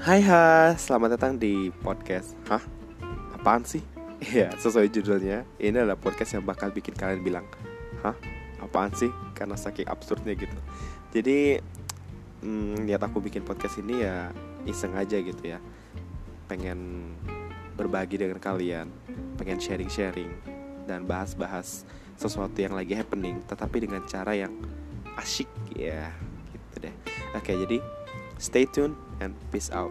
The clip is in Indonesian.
Hai hai, selamat datang di podcast Hah? Apaan sih? Iya, sesuai judulnya Ini adalah podcast yang bakal bikin kalian bilang Hah? Apaan sih? Karena saking absurdnya gitu Jadi hmm, Niat aku bikin podcast ini ya Iseng aja gitu ya Pengen berbagi dengan kalian Pengen sharing-sharing Dan bahas-bahas sesuatu yang lagi happening Tetapi dengan cara yang asyik ya Gitu deh Oke, jadi stay tuned and peace out.